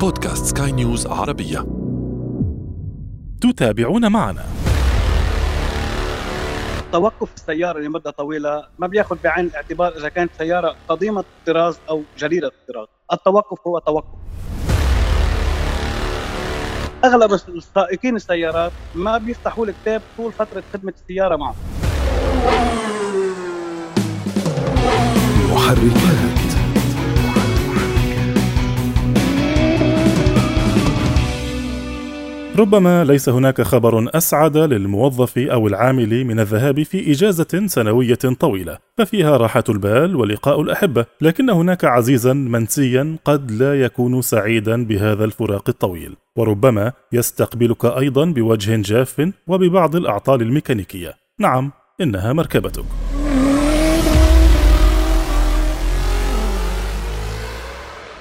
بودكاست سكاي نيوز عربية. تتابعون معنا. توقف السيارة لمدة طويلة ما بياخذ بعين الاعتبار إذا كانت سيارة قديمة الطراز أو جديدة الطراز التوقف هو توقف. أغلب السائقين السيارات ما بيفتحوا الكتاب طول فترة خدمة السيارة معه محركات ربما ليس هناك خبر أسعد للموظف أو العامل من الذهاب في إجازة سنوية طويلة ففيها راحة البال ولقاء الأحبة لكن هناك عزيزا منسيا قد لا يكون سعيدا بهذا الفراق الطويل وربما يستقبلك أيضا بوجه جاف وببعض الأعطال الميكانيكية. نعم إنها مركبتك.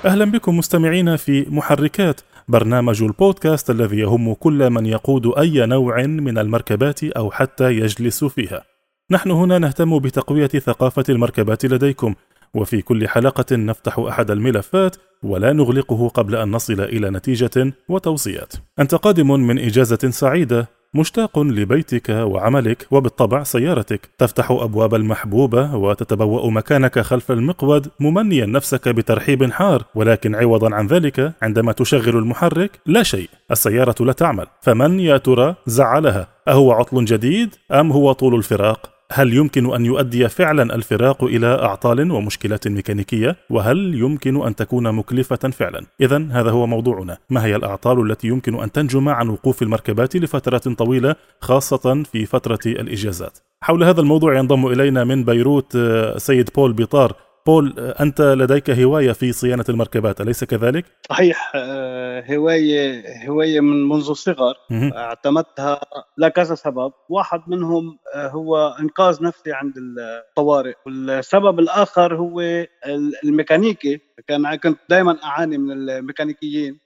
أهلا بكم مستمعينا في محركات. برنامج البودكاست الذي يهم كل من يقود أي نوع من المركبات أو حتى يجلس فيها. نحن هنا نهتم بتقوية ثقافة المركبات لديكم وفي كل حلقة نفتح أحد الملفات ولا نغلقه قبل أن نصل إلى نتيجة وتوصيات. أنت قادم من إجازة سعيدة مشتاق لبيتك وعملك وبالطبع سيارتك. تفتح أبواب المحبوبة وتتبوأ مكانك خلف المقود ممنيا نفسك بترحيب حار. ولكن عوضا عن ذلك عندما تشغل المحرك لا شيء. السيارة لا تعمل. فمن يا ترى زعلها؟ أهو عطل جديد أم هو طول الفراق؟ هل يمكن أن يؤدي فعلا الفراق إلى أعطال ومشكلات ميكانيكية؟ وهل يمكن أن تكون مكلفة فعلا؟ اذا هذا هو موضوعنا. ما هي الأعطال التي يمكن أن تنجم عن وقوف المركبات لفترات طويلة خاصة في فترة الإجازات؟ حول هذا الموضوع ينضم إلينا من بيروت آه، سيد بول بيطار بول أنت لديك هواية في صيانة المركبات أليس كذلك؟ صحيح آه، هواية هواية من منذ الصغر اعتمدتها لكذا سبب. واحد منهم آه، هو إنقاذ نفسي عند الطوارئ. والسبب الآخر هو الميكانيكي. كان كنت دائما أعاني من الميكانيكيين.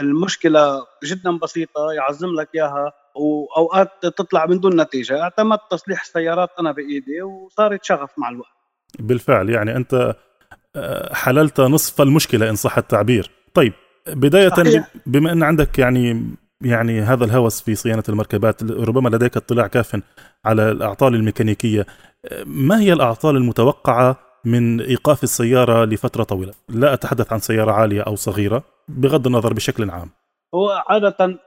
المشكلة جدا بسيطة يعزم لك إياها وأوقات تطلع من دون نتيجة. اعتمدت تصليح السيارات أنا بإيدي وصارت شغف مع الوقت. بالفعل يعني أنت آه، حللت نصف المشكلة إن صح التعبير. طيب بداية صحيح. بما إن عندك يعني يعني هذا الهوس في صيانة المركبات ربما لديك اطلاع كاف على الأعطال الميكانيكية ما هي الأعطال المتوقعة من إيقاف السيارة لفترة طويلة؟ لا أتحدث عن سيارة عالية أو صغيرة بغض النظر بشكل عام. هو عادة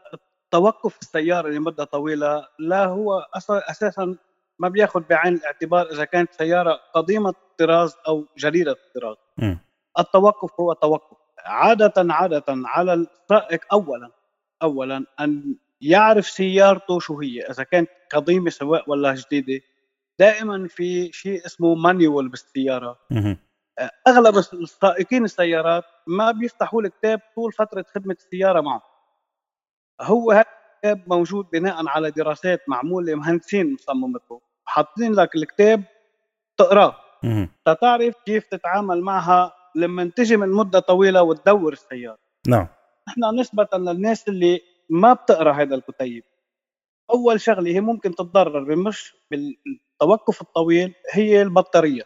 توقف السيارة لمدة طويلة لا هو أساسا ما بياخذ بعين الاعتبار إذا كانت سيارة قديمة الطراز أو جديده الطراز التوقف هو توقف. عادة عادة على السائق اولا اولا أن يعرف سيارته شو هي إذا كانت قديمة سواء ولا جديدة. دائما في شيء اسمه مانيوال بالسيارة. أغلب السائقين السيارات ما بيفتحوا الكتاب طول فترة خدمة السيارة معه هو هذا الكتاب موجود بناء على دراسات معمولة مهندسين مصممته. حاطين لك الكتاب تقراه. تتعرف كيف تتعامل معها لما تجي من مدة طويلة وتدور السيارة. نعم. نحن نسبة للناس اللي ما بتقرأ هذا الكتيب. أول شغلة هي ممكن تتضرر بمش بالتوقف الطويل هي البطارية.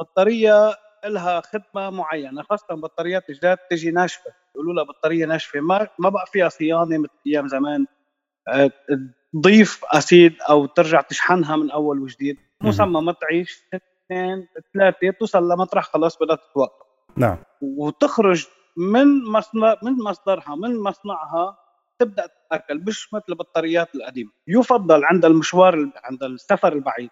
البطاريه لها خدمة معينة خاصة بطاريات الجداد تجي ناشفة. يقولوا لها بطارية ناشفة ما ما بقى فيها صيانة مثل أيام زمان. آه، تضيف acid أو ترجع تشحنها من أول وجديد. مصممه تعيش اثنين ثلاثة توصل لمطرح خلاص بدها تتوقف. نعم. وتخرج من مصنع من مصدرها من مصنعها تبدأ تاكل مش مثل البطاريات القديمة. يفضل عند المشوار عند السفر البعيد.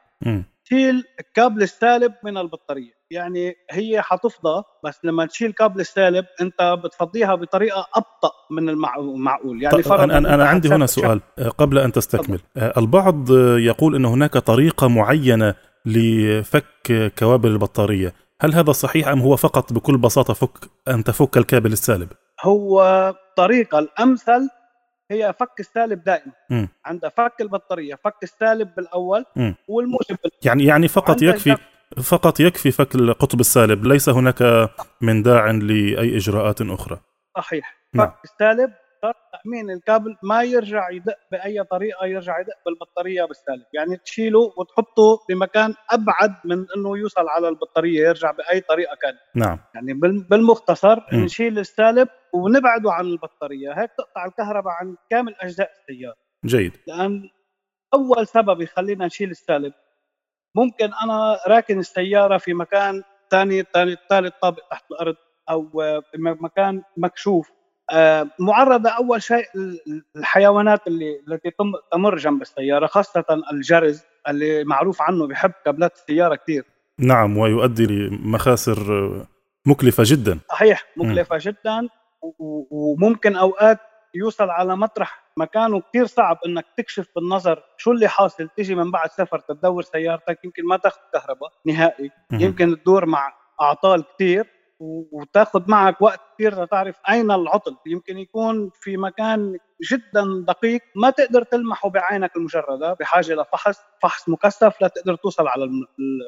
تشيل الكابل السالب من البطارية. يعني هي حتفضى بس لما تشيل كابل السالب أنت بتفضيها بطريقة أبطأ من المعقول يعني فرض أنا أنا, أنا عندي هنا سؤال آه، قبل أن تستكمل طبعا. آه، البعض يقول إن هناك طريقة معينة لفك كوابل البطارية هل هذا صحيح أم هو فقط بكل بساطة فك أن تفك الكابل السالب هو الطريقة الأمثل هي فك السالب دائما. عند فك البطارية فك السالب بالأول م. والموجب يعني يعني فقط يكفي فقط يكفي فك القطب السالب. ليس هناك من داع لأي إجراءات أخرى. صحيح. نعم. فك السالب شرط تأمين الكابل ما يرجع يدق بأي طريقة يرجع يدق بالبطارية بالسالب. يعني تشيله وتحطه بمكان أبعد من إنه يوصل على البطارية يرجع بأي طريقة كانت نعم. يعني بالمختصر م. نشيل السالب ونبعده عن البطارية. هيك تقطع الكهرباء عن كامل أجزاء السيارة. جيد. لأن أول سبب يخلينا نشيل السالب ممكن أنا راكن السيارة في مكان ثاني ثاني ثالث طابق تحت الأرض أو مكان مكشوف. آه، معرضة أول شيء الحيوانات اللي التي تمر جنب السيارة خاصة الجرز اللي معروف عنه بحب كابلات السيارة كثير نعم ويؤدي لمخاسر مكلفة جدا. صحيح مكلفة م. جدا وممكن أوقات يوصل على مطرح مكانه كثير صعب إنك تكشف بالنظر شو اللي حاصل تيجي من بعد سفر تدور سيارتك يمكن ما تاخذ كهرباء نهائي. يمكن تدور مع أعطال كثير وتاخذ معك وقت كثير لتعرف أين العطل. يمكن يكون في مكان جدا دقيق ما تقدر تلمحه بعينك المجردة بحاجة لفحص فحص مكثف لتقدر توصل على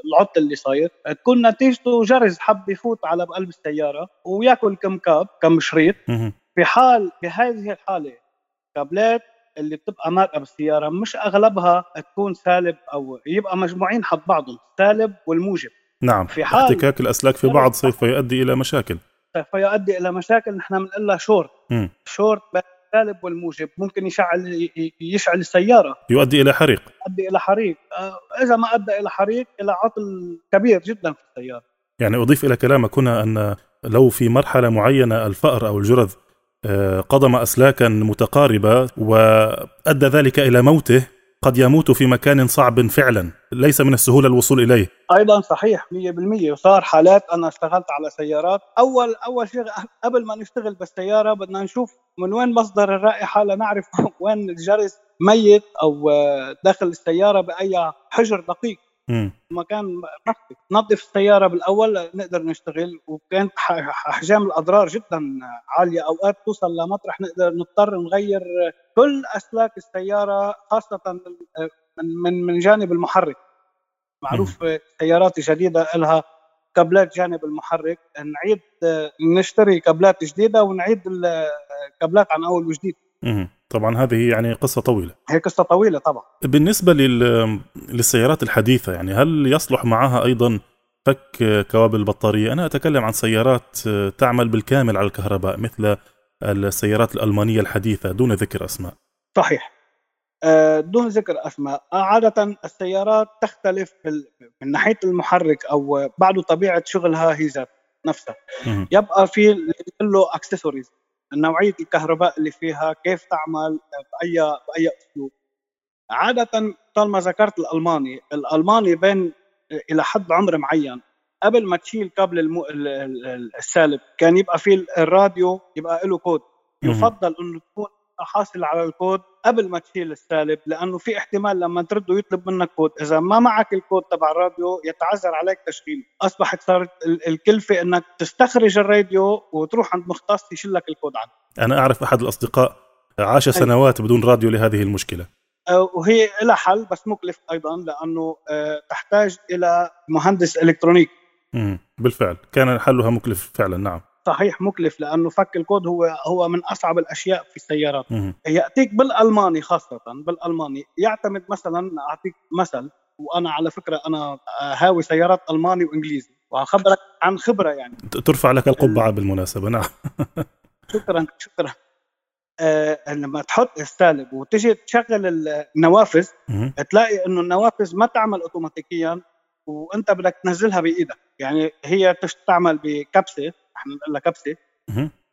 العطل اللي صاير. تكون نتيجته جرذ حب يفوت على قلب السيارة وياكل كم كاب كم شريط. في حال بهذه الحالة كابلات اللي بتبقى مارقة بالسيارة مش أغلبها تكون سالب أو يبقى مجموعين حد بعضهم سالب والموجب. نعم في حال احتكاك الأسلاك في بعض سوف يؤدي إلى مشاكل. سوف يؤدي إلى مشاكل نحن بنقول لها short. short السالب والموجب ممكن يشعل يشعل السيارة. يؤدي إلى حريق. يؤدي إلى حريق. إذا ما أدى إلى حريق إلى عطل كبير جدا في السيارة. يعني أضيف إلى كلامك هنا أن لو في مرحلة معينة الفأر أو الجرذ قضم اسلاكا متقاربة وأدى ذلك إلى موته قد يموت في مكان صعب فعلا. ليس من السهولة الوصول إليه. أيضا صحيح 100% وصار حالات أنا اشتغلت على سيارات. أول أول شيء قبل ما نشتغل بالسيارة بدنا نشوف من وين مصدر الرائحة لنعرف وين الجرس ميت أو داخل السيارة بأي حجر دقيق. مكان مخفي نظف السيارة بالأول نقدر نشتغل. وكانت أحجام الأضرار جدا عالية. أوقات توصل لمطرح نقدر نضطر نغير كل أسلاك السيارة خاصة من من جانب المحرك. معروف السيارات الجديده لها كابلات جانب المحرك. نعيد نشتري كابلات جديدة ونعيد الكابلات عن أول وجديد. طبعا هذه يعني قصة طويلة. هي قصة طويلة طبعا. بالنسبة لل... للسيارات الحديثة يعني هل يصلح معها أيضا فك كوابل البطارية؟ أنا أتكلم عن سيارات تعمل بالكامل على الكهرباء مثل السيارات الألمانية الحديثة دون ذكر أسماء. صحيح. آه، دون ذكر أسماء. عادة السيارات تختلف من ناحية المحرك أو بعد طبيعة شغلها هي ذات نفسها. يبقى في له اكسسوارز نوعية الكهرباء اللي فيها كيف تعمل باي بأي أسلوب. عادة طالما ذكرت الألماني الألماني بين إلى حد عمر معين. قبل ما تشيل كابل المو... السالب كان يبقى في الراديو يبقى له كود. يفضل إنه تكون حاصل على الكود قبل ما تشيل السالب لأنه في احتمال لما ترده يطلب منك كود. إذا ما معك الكود تبع الراديو يتعذر عليك تشغيله. أصبحت صارت الكلفة إنك تستخرج الراديو وتروح عند مختص يشيل لك الكود عنه. أنا أعرف أحد الأصدقاء عاش سنوات بدون راديو لهذه المشكلة. أه، وهي لها حل بس مكلف أيضا لأنه أه، تحتاج إلى مهندس الكترونيك بالفعل. كان حلها مكلف فعلا نعم. صحيح مكلف لأنه فك الكود هو هو من أصعب الأشياء في السيارات. يأتيك بالألماني خاصة بالألماني. يعتمد مثلا أعطيك مثل وأنا على فكرة أنا هاوي سيارات ألماني وإنجليزي وخبرك عن خبرة يعني. ترفع لك القبعة بالمناسبة نعم. شكرا شكرا. آه لما تحط السالب وتجي تشغل النوافذ تلاقي إنه النوافذ ما تعمل اوتوماتيكيا وأنت بدك تنزلها بإيدك. يعني هي تستعمل بكبسة إحنا نقول لها كبسه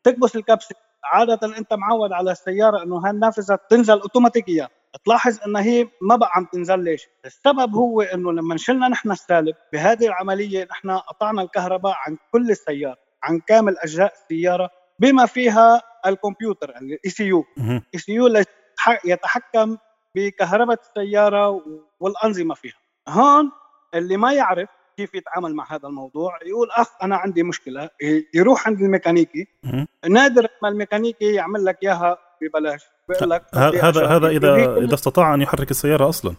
تكبس الكبسة. عاده أنت معود على السيارة إنه هالنافذه تنزل اوتوماتيكيا تلاحظ إنها هي ما بقى عم تنزل ليش؟ السبب هو إنه لما شلنا نحن السالب بهذه العملية نحن قطعنا الكهرباء عن كل السيارة عن كامل أجزاء السيارة بما فيها الكمبيوتر الاي سي يو اي سي يو يتحكم بكهرباء السيارة والأنظمة فيها. هون اللي ما يعرف كيف يتعامل مع هذا الموضوع؟ يقول أخ أنا عندي مشكلة. يروح عند الميكانيكي. نادر ما الميكانيكي يعمل لك إياها ببلاش. بيقول لك هذا هذا اذا إذا استطاع أن يحرك السيارة أصلا.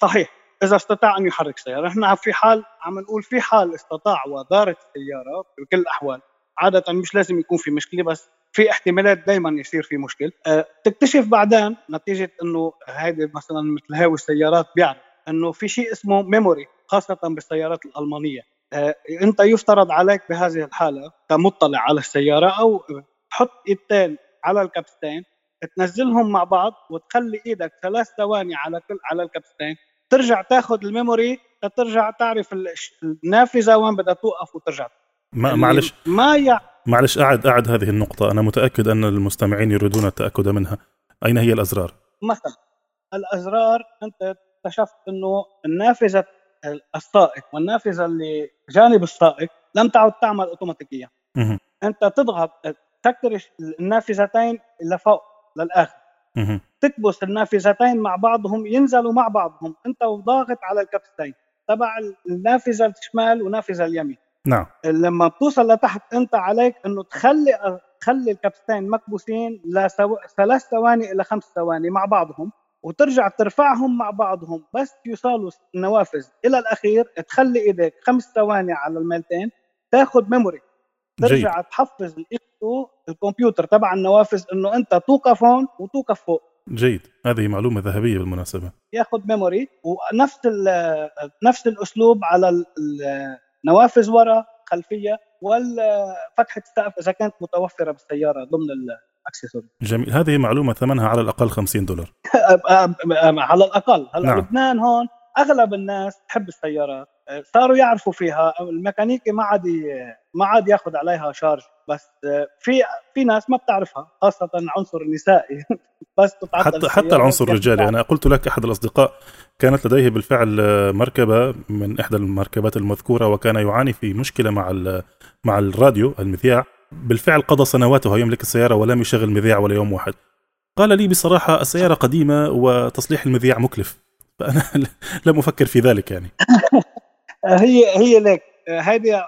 صحيح إذا استطاع أن يحرك السياره نحن في حال عم نقول في حال استطاع ودارت السيارة بكل الأحوال عادة مش لازم يكون في مشكلة بس في احتمالات دائما يصير في مشكل. أه تكتشف بعدين نتيجة إنه هيدي مثلا مثل هاوي السيارات بيعرف. إنه في شيء اسمه memory خاصة بالسيارات الألمانية. أه إنت يفترض عليك بهذه الحالة كمطلع على السيارة أو تحط إيدتين على الكبستين تنزلهم مع بعض وتخلي إيدك ثلاث ثواني على كل على الكبستين ترجع تاخذ ال memory ترجع تعرف النافذة وين بدها توقف وترجع. ما يعني معلش. ما يع... معلش أعد أعد هذه النقطة. أنا متأكد أن المستمعين يريدون التأكد منها. أين هي الأزرار؟ مثلا الأزرار أنت اكتشفت أنه النافذة السائق والنافذة اللي جانب السائق لم تعد تعمل أوتوماتيكيا. أنت تضغط تسكر النافذتين لفوق للآخر. تكبس النافذتين مع بعضهم ينزلوا مع بعضهم أنت وضاغط على الكبستين تبع النافذة الشمال ونافذة اليمين. نعم. لما بتوصل لتحت أنت عليك إنه تخلي تخلي الكبستين مكبوسين لثلاث ثواني إلى خمس ثواني مع بعضهم. وترجع ترفعهم مع بعضهم بس يوصلوا النوافذ إلى الأخير. تخلي إيدك خمس ثواني على الميلتين تاخذ ميموري ترجع جيد. تحفظ الكمبيوتر تبع النوافذ إنه أنت توقف هون وتوقف فوق. جيد. هذه معلومة ذهبية بالمناسبة. ياخذ memory ونفس نفس الأسلوب على نوافذ ورا خلفية وفتحه السقف إذا كانت متوفرة بالسيارة ضمن ال accessory جميل. هذه معلومة ثمنها على الأقل 50 دولار. على الأقل. هلا نعم. لبنان هون أغلب الناس تحب السيارات صاروا يعرفوا فيها. الميكانيكي ما عاد ما عاد ياخذ عليها شارج. بس في في ناس ما بتعرفها خاصة العنصر النسائي. بس حتى حتى العنصر الرجالي أنا قلت لك أحد الأصدقاء كانت لديه بالفعل مركبة من إحدى المركبات المذكورة وكان يعاني في مشكلة مع مع الراديو المذياع. بالفعل قضى سنواته يملك السيارة ولم يشغل مذياع ولا يوم واحد. قال لي بصراحة السيارة قديمة وتصليح المذياع مكلف فأنا لم أفكر في ذلك يعني. هي هي ليك.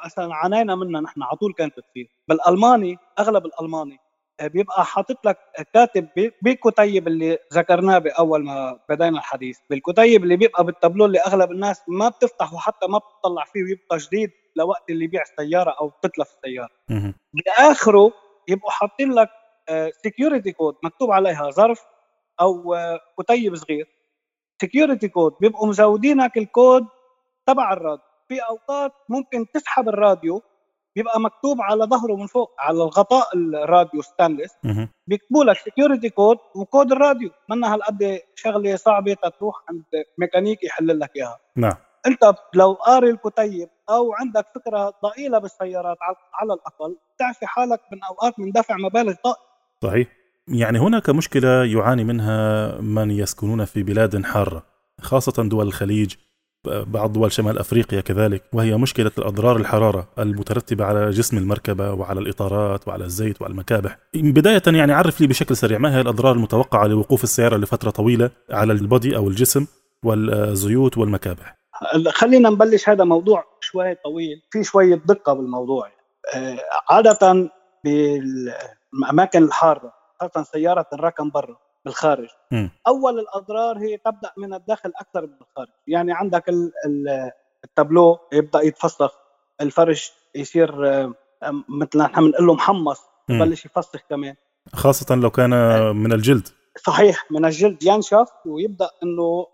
أصلا عانينا منها نحن على طول كانت تصير بالألماني أغلب الألماني بيبقى حاطط لك كاتب بالكتيب اللي ذكرناه بأول ما بدينا الحديث. بالكتيب اللي بيبقى بالتابلو اللي أغلب الناس ما بتفتح وحتى ما بتطلع فيه ويبقى جديد لوقت اللي يبيع السيارة أو تتلف السيارة. بآخره يبقوا حاطين لك security code مكتوب عليها ظرف أو كتيب صغير. security code بيبقوا مزودينك الكود تبع الراديو. في أوقات ممكن تسحب الراديو بيبقى مكتوب على ظهره من فوق على الغطاء الراديو ستانلس بيكتبوا لك security code وكود الراديو. منا هالقد شغلة صعبة تروح عند ميكانيكي يحل لك إياها. نعم. أنت لو قاري الكتيب أو عندك فكرة ضئيلة بالسيارات على الأقل تعفي حالك من أوقات من دفع مبالغ طائله صحيح. يعني هناك مشكلة يعاني منها من يسكنون في بلاد حارة خاصة دول الخليج. بعض دول شمال أفريقيا كذلك وهي مشكلة الأضرار الحرارة المترتبة على جسم المركبة وعلى الإطارات وعلى الزيت وعلى المكابح. بداية يعني عرف لي بشكل سريع ما هي الأضرار المتوقعة لوقوف السيارة لفترة طويلة على البودي أو الجسم والزيوت والمكابح. خلينا نبلش هذا موضوع شوي طويل في شوية دقة بالموضوع آه، عادة بالأماكن الحارة خاصة سيارة الركن برا بالخارج. م. أول الأضرار هي تبدأ من الداخل أكثر من الخارج. يعني عندك التابلو يبدأ يتفسخ الفرش يصير مثل نحن بنقول له محمص يبلش يفسخ كمان. خاصة لو كان من الجلد. صحيح من الجلد ينشف ويبدأ إنه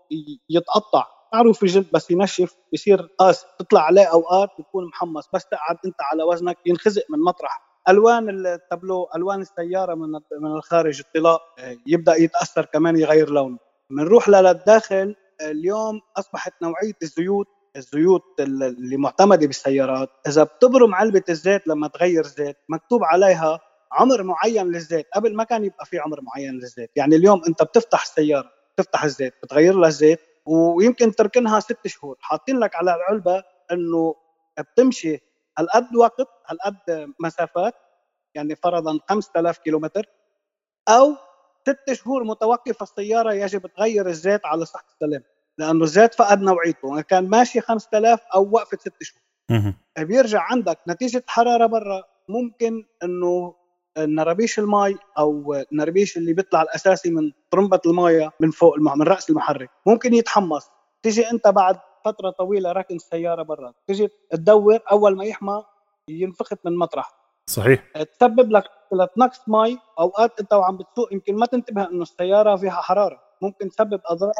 يتقطع. معروف الجلد بس ينشف بصير قاس تطلع عليه أوقات بتكون محمص. بس تقعد أنت على وزنك ينخزق من مطرح. ألوان التابلو ألوان السيارة من من الخارج الطلاء يبدأ يتأثر كمان يغير لونه. بنروح للداخل اليوم أصبحت نوعية الزيوت الزيوت اللي معتمدة بالسيارات. إذا بتبرم علبة الزيت لما تغير زيت مكتوب عليها عمر معين للزيت. قبل ما كان يبقى في عمر معين للزيت. يعني اليوم أنت بتفتح السيارة بتفتح الزيت بتغير لها الزيت ويمكن تركنها ست شهور. حاطين لك على العلبة إنه بتمشي هالقد وقت هالقد مسافات يعني فرضا 5000 كيلومتر أو ست شهور متوقفه السيارة يجب تغير الزيت على صحة السلام لأنه الزيت فقد نوعيته كان ماشي 5000 أو وقفه ست شهور. بيرجع عندك نتيجة حرارة برا ممكن إنه نرابيش المي أو النربيش اللي بيطلع الأساسي من طرمبه الماية من فوق من رأس المحرك ممكن يتحمص تيجي أنت بعد فترة طويلة راكن السياره برا. تيجي تدور أول ما يحمى ينفخت من مطرح. صحيح. تسبب لك نقص مي أوقات أنت وعم بتسوق يمكن ما تنتبه إنه السيارة فيها حرارة. ممكن تسبب أضرار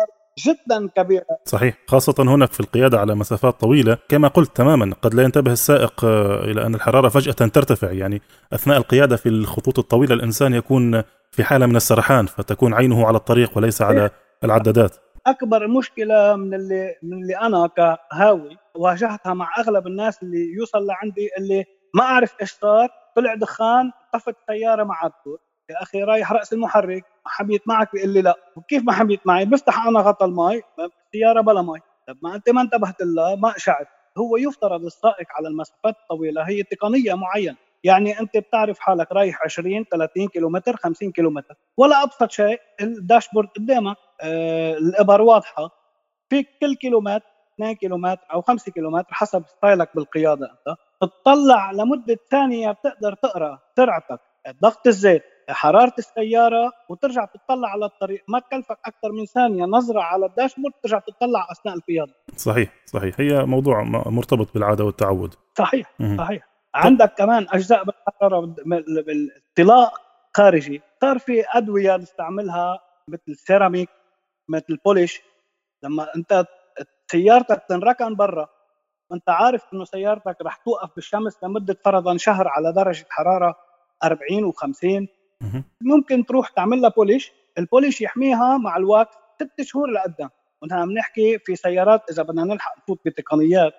جدا كبيرة. صحيح. خاصة هنا في القيادة على مسافات طويلة كما قلت تماما قد لا ينتبه السائق إلى أن الحرارة فجأة ترتفع. يعني أثناء القيادة في الخطوط الطويلة الإنسان يكون في حالة من السرحان فتكون عينه على الطريق وليس على العدادات. أكبر مشكلة من اللي من اللي أنا كهاوي واجهتها مع أغلب الناس اللي يوصل لعندي اللي ما أعرف إيش صار. طلع دخان طفت السياره مع الدور يا أخي رايح رأس المحرك ما حبيت معك بيقول لي لا. وكيف ما حبيت معي بفتح أنا غطى المي السياره بلا مي طب ما أنت ما انتبهت لها ما اشعت هو يفترض السائق على المسافات الطويلة هي تقنية معينة. يعني أنت بتعرف حالك رايح 20 30 كيلومتر 50 كيلومتر. ولا أبسط شيء الداشبورد قدامك آه الإبر واضحة. فيك كل كيلومتر 2 كيلومتر أو 5 كيلومتر حسب ستايلك بالقيادة أنت. تطلع لمدة ثانية بتقدر تقرأ سرعتك. ضغط الزيت حرارة السيارة وترجع تطلع على الطريق. ما تكلفك أكثر من ثانية نظرة على الداشبورد ترجع تطلع أثناء القيادة. صحيح صحيح. هي موضوع مرتبط بالعادة والتعود. صحيح صحيح. عندك كمان أجزاء بالحراره بالاطلاق خارجي. صار في أدوية نستعملها مثل السيراميك مثل البوليش. لما أنت سيارتك تنركن برا وانت عارف إنه سيارتك رح توقف بالشمس لمدة فرضا شهر على درجة حرارة 40 و50 ممكن تروح تعمل لها بوليش. البوليش يحميها مع الوقت ست شهور لقدام. ونحن عم نحكي في سيارات إذا بدنا نلحق نفوت بتقنيات.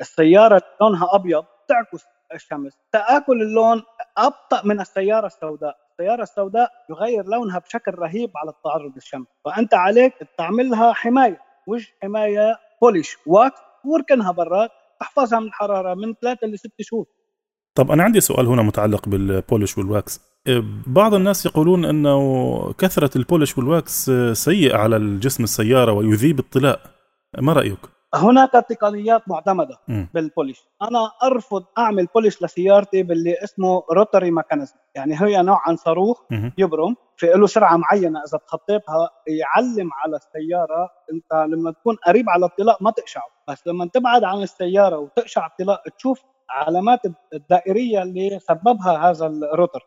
السيارة لونها أبيض تعكس الشمس. تآكل اللون أبطأ من السيارة السوداء. السيارة السوداء يغير لونها بشكل رهيب على التعرض للشمس. فأنت عليك تعملها حماية. وجه حماية؟ polish wax واركنها برات تحفظها من الحرارة من ثلاثة لست شهور. طب أنا عندي سؤال هنا متعلق بال polish وال wax بعض الناس يقولون أنه كثرة ال polish وال wax سيء على الجسم السيارة ويذيب الطلاء. ما رأيك؟ هناك تقنيات معتمدة م. بال polish. أنا أرفض أعمل polish لسيارتي باللي اسمه rotary mechanism يعني هي نوع عن صاروخ م. يبرم في له سرعة معينة إذا تخطيتها يعلم على السيارة. أنت لما تكون قريب على الطلاء ما تقشعه بس لما تبعد عن السيارة وتقشع الطلاء تشوف علامات الدائرية اللي سببها هذا الروتر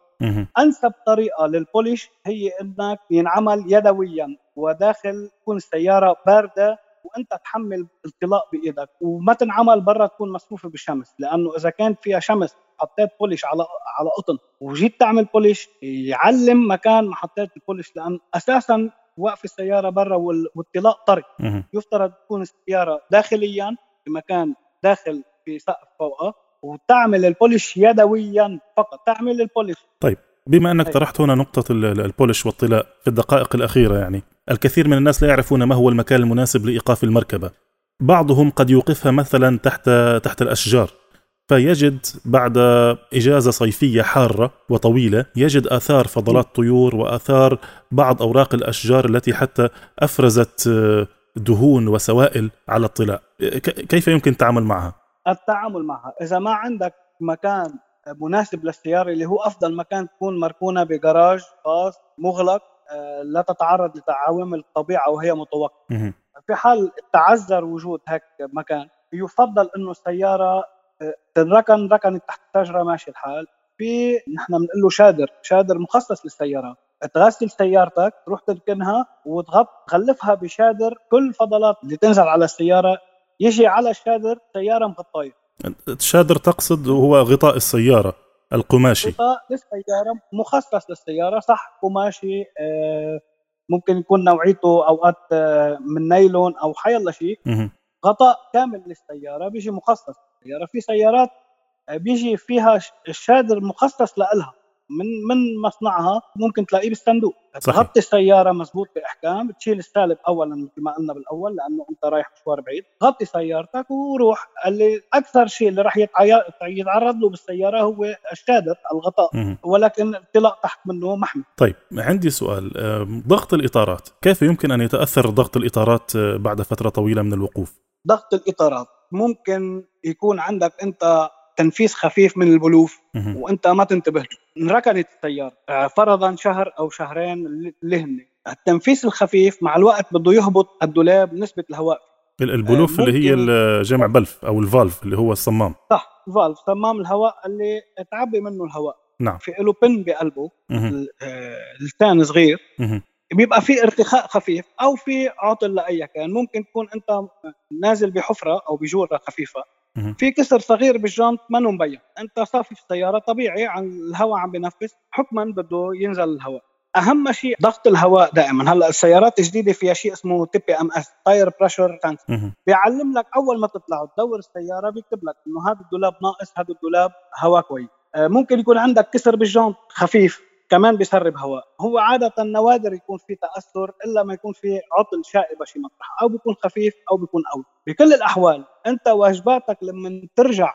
أنسب طريقة للبوليش هي إنك ينعمل يدويا وداخل تكون السيارة باردة وانت تحمل الطلاء بإيدك وما تنعمل برا تكون مصفوفه بالشمس لأنه إذا كان فيها شمس حطيت بوليش على على قطن وجيت تعمل بوليش يعلم مكان ما حطيت البوليش لأن أساسا وقف السيارة برا والطلاء طري. يفترض تكون السيارة داخليا في مكان داخل في سقف فوقها وتعمل البوليش يدويا فقط تعمل البوليش. طيب بما إنك طرحت هنا نقطة البولش والطلاء في الدقائق الأخيرة يعني الكثير من الناس لا يعرفون ما هو المكان المناسب لإيقاف المركبة. بعضهم قد يوقفها مثلا تحت تحت الأشجار. فيجد بعد إجازة صيفية حارة وطويلة يجد آثار فضلات طيور وآثار بعض أوراق الأشجار التي حتى أفرزت دهون وسوائل على الطلاء كيف يمكن التعامل معها؟ التعامل معها. إذا ما عندك مكان مناسب للسيارة اللي هو أفضل مكان تكون مركونة بجراج خاص مغلق آه، لا تتعرض لعوامل الطبيعة وهي متوقفة. في حال تعذر وجود هيك مكان يفضل إنه السيارة آه، تنركن ركنت تحت الشجره ماشي الحال. في نحن بنقول له شادر شادر مخصص للسيارات تغسل سيارتك تروح تركنها وتغط تغلفها بشادر كل الفضلات اللي تنزل على السيارة. يجي على الشادر سيارة مغطايه شادر تقصد هو غطاء السيارة. القماشي. غطاء للسيارة مخصص للسيارة صح؟ قماشي آه، ممكن يكون نوعيته أوقات آه، من نايلون أو حيلا شيء. غطاء كامل للسيارة بيجي مخصص للسيارة. في سيارات آه، بيجي فيها الشادر مخصص لها من من مصنعها ممكن تلاقيه بالصندوق. تغطي السيارة مزبوط بأحكام تشيل السالب اولا مثل ما قلنا بالأول لأنه أنت رايح مشوار بعيد. غطي سيارتك وروح. اللي أكثر شيء اللي راح يتعرض له بالسيارة هو الشادر الغطاء. ولكن الطلاق تحت منه محمي. طيب عندي سؤال. ضغط الإطارات. كيف يمكن أن يتأثر ضغط الإطارات آه، بعد فترة طويلة من الوقوف؟ ضغط الإطارات ممكن يكون عندك أنت تنفيس خفيف من البلوف وأنت ما تنتبه انركنت السيارة آه، فرضا شهر أو شهرين اللي هن التنفيس الخفيف مع الوقت بده يهبط الدولاب نسبة الهواء البلوف اللي هي جمع بلف أو ال valve اللي هو الصمام. صح ال valve صمام الهواء اللي تعبي منه الهواء. نعم. في له pin بقلبه لسان صغير. بيبقى في ارتخاء خفيف أو في عطل لأي كان. ممكن تكون أنت نازل بحفرة أو بجورة خفيفة. في كسر صغير بالجنط ما مبين أنت صافي في السيارة طبيعي عن الهواء عم بنفس حكما بده ينزل الهواء. أهم شيء ضغط الهواء دائما. هلأ السيارات الجديده فيها شيء اسمه TPMS tire pressure بيعلم لك أول ما تطلع تدور السيارة بيكتب لك إنه هذا الدولاب ناقص هذا الدولاب هواء كويس. آه، ممكن يكون عندك كسر بالجنط خفيف. كمان بيسرب هواء. هو عادة نوادر يكون في تأثر إلا ما يكون في عطل شائبة شي مطرح أو بيكون خفيف أو بيكون قوي. بكل الأحوال أنت واجباتك لما ترجع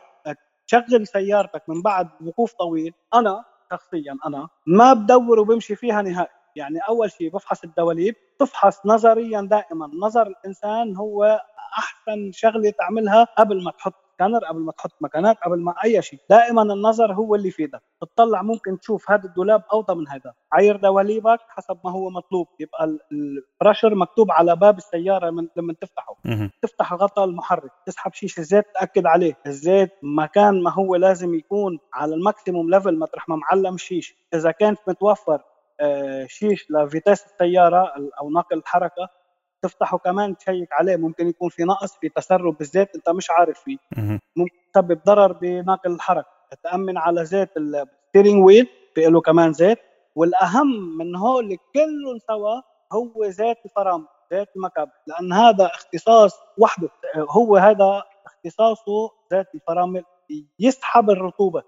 تشغل سيارتك من بعد وقوف طويل أنا شخصيا أنا ما بدور وبمشي فيها نهائي. يعني أول شيء بفحص الدواليب تفحص نظريا دائما. نظر الإنسان هو أحسن شغلة تعملها قبل ما تحط سكانر قبل ما تحط مكانات قبل ما أي شيء. دائما النظر هو اللي يفيدك. تطلع ممكن تشوف هذا الدولاب اوطى من هذا. عير دواليبك حسب ما هو مطلوب. يبقى البرشر مكتوب على باب السيارة من لما تفتحه. تفتح غطاء المحرك. تسحب شيش الزيت تأكد عليه. الزيت مكان ما هو لازم يكون على ال maximum level مطرح ما معلم شيش. إذا كانت متوفر آه، شيش ل vitesse السيارة أو ناقل الحركة تفتحه كمان تشيك عليه ممكن يكون في نقص في تسرب بالزيت انت مش عارف فيه. ممكن تسبب ضرر بناقل الحركة. تأمن على زيت ال steering wheel في له كمان زيت. والأهم من هول كلهم سوا هو زيت الفرامل زيت المكب. لأن هذا اختصاص وحده هو هذا اختصاصه زيت الفرامل يسحب الرطوبة.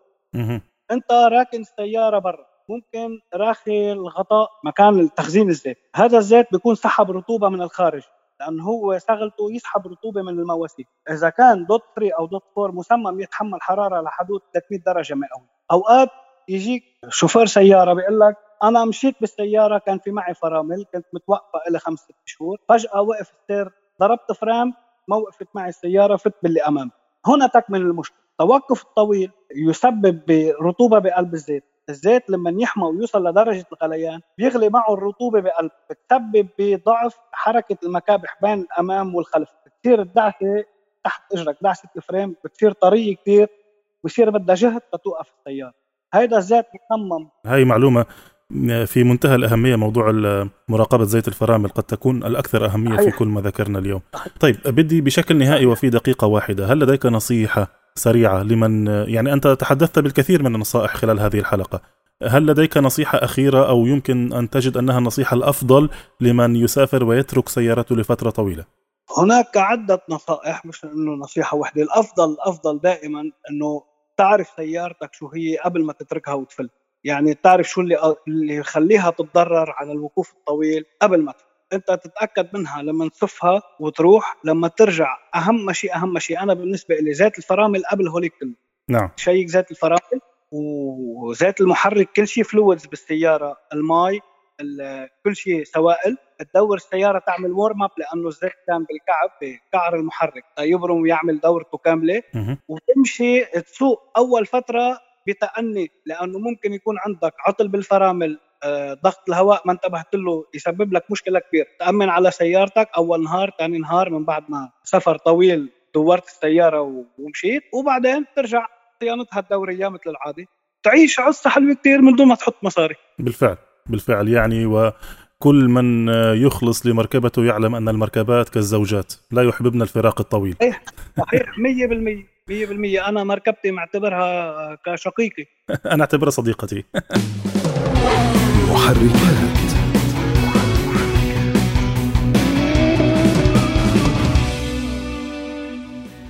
انت راكن السياره برا. ممكن راخي الغطاء مكان تخزين الزيت. هذا الزيت بيكون سحب رطوبة من الخارج لأن هو شغلته يسحب رطوبة من المواسير. إذا كان دوت 3 أو دوت 4 مصمم يتحمل حرارة لحدود 300 درجة مئوية. أوقات يجيك شوفير سيارة بيقول لك أنا مشيت بالسيارة كان في معي فرامل كنت متوقفة إلى خمس ست شهور. فجأة وقف السير ضربت فرام ما وقفت معي السيارة فت باللي أمام هنا تكمن المشكلة. التوقف الطويل يسبب برطوبة بقلب الزيت. الزيت لما يحمى ويوصل لدرجة الغليان بيغلي معه الرطوبة بقلب بتسبب بضعف حركة المكابح بين الأمام والخلف. بتصير الدعسة تحت إجرك دعسة الفريم بتصير طرية كثير بصير بدها جهد لتوقف السيارة. هيدا الزيت مصمم. هاي معلومة في منتهى الأهمية موضوع مراقبة زيت الفرامل قد تكون الأكثر أهمية في كل ما ذكرنا اليوم. طيب بدي بشكل نهائي وفي دقيقة واحدة. هل لديك نصيحة سريعة لمن يعني أنت تحدثت بالكثير من النصائح خلال هذه الحلقة هل لديك نصيحة أخيرة أو يمكن أن تجد أنها النصيحة الأفضل لمن يسافر ويترك سيارته لفترة طويلة؟ هناك عدة نصائح مش إنه نصيحة واحدة، الأفضل الأفضل دائما إنه تعرف سيارتك شو هي قبل ما تتركها وتفل، يعني تعرف شو اللي اللي يخليها تتضرر على الوقوف الطويل قبل ما تفل. انت تتأكد منها لما تصفها وتروح لما ترجع. أهم شيء أهم شيء. أنا بالنسبة لي زيت الفرامل قبل هوليك كله نعم. شيك زيت الفرامل وزيت المحرك. كل شيء فلويدز بالسيارة. الماء كل شيء سوائل. تدور السيارة تعمل warm up لأنه الزيت كان بالكعب بكعر المحرك. يبرم ويعمل دورته كاملة. وتمشي تسوق أول فترة بتأني لأنه ممكن يكون عندك عطل بالفرامل ضغط الهواء ما انتبهت له يسبب لك مشكلة كبيرة. تأمن على سيارتك أول نهار ثاني نهار من بعد ما سفر طويل دورت السيارة ومشيت. وبعدين ترجع صيانتها الدورية مثل العادة. تعيش عصة حلوة كثير من دون ما تحط مصاري. بالفعل بالفعل. يعني وكل من يخلص لمركبته يعلم أن المركبات كالزوجات لا يحببن الفراق الطويل. صحيح. صحيح 100% 100% أنا مركبتي معتبرها كشقيقي. أنا أعتبرها صديقتي. محركات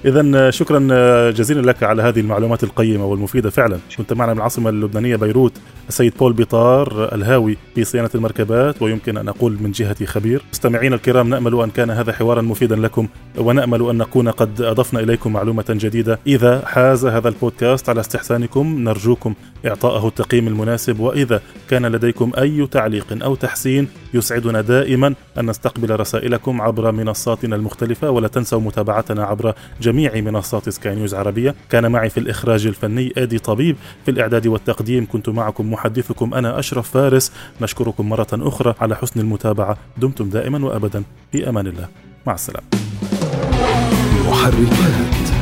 إذا شكرا جزيلا لك على هذه المعلومات القيمة والمفيدة. فعلا كنت معنا من العاصمة اللبنانية بيروت السيد بول بيطار الهاوي في صيانة المركبات. ويمكن أن أقول من جهة خبير مستمعينا الكرام نأمل أن كان هذا حوارا مفيدا لكم ونأمل أن نكون قد أضفنا إليكم معلومة جديدة. إذا حاز هذا البودكاست على استحسانكم نرجوكم إعطائه التقييم المناسب. وإذا كان لديكم أي تعليق أو تحسين يسعدنا دائما أن نستقبل رسائلكم عبر منصاتنا المختلفة. ولا تنسوا متابعتنا عبر جميع منصات سكاي نيوز عربية. كان معي في الإخراج الفني آدي طبيب. في الإعداد والتقديم كنت معكم محدثكم أنا أشرف فارس. نشكركم مرة أخرى على حسن المتابعة. دمتم دائما وأبدا. في أمان الله. مع السلامة. محركات.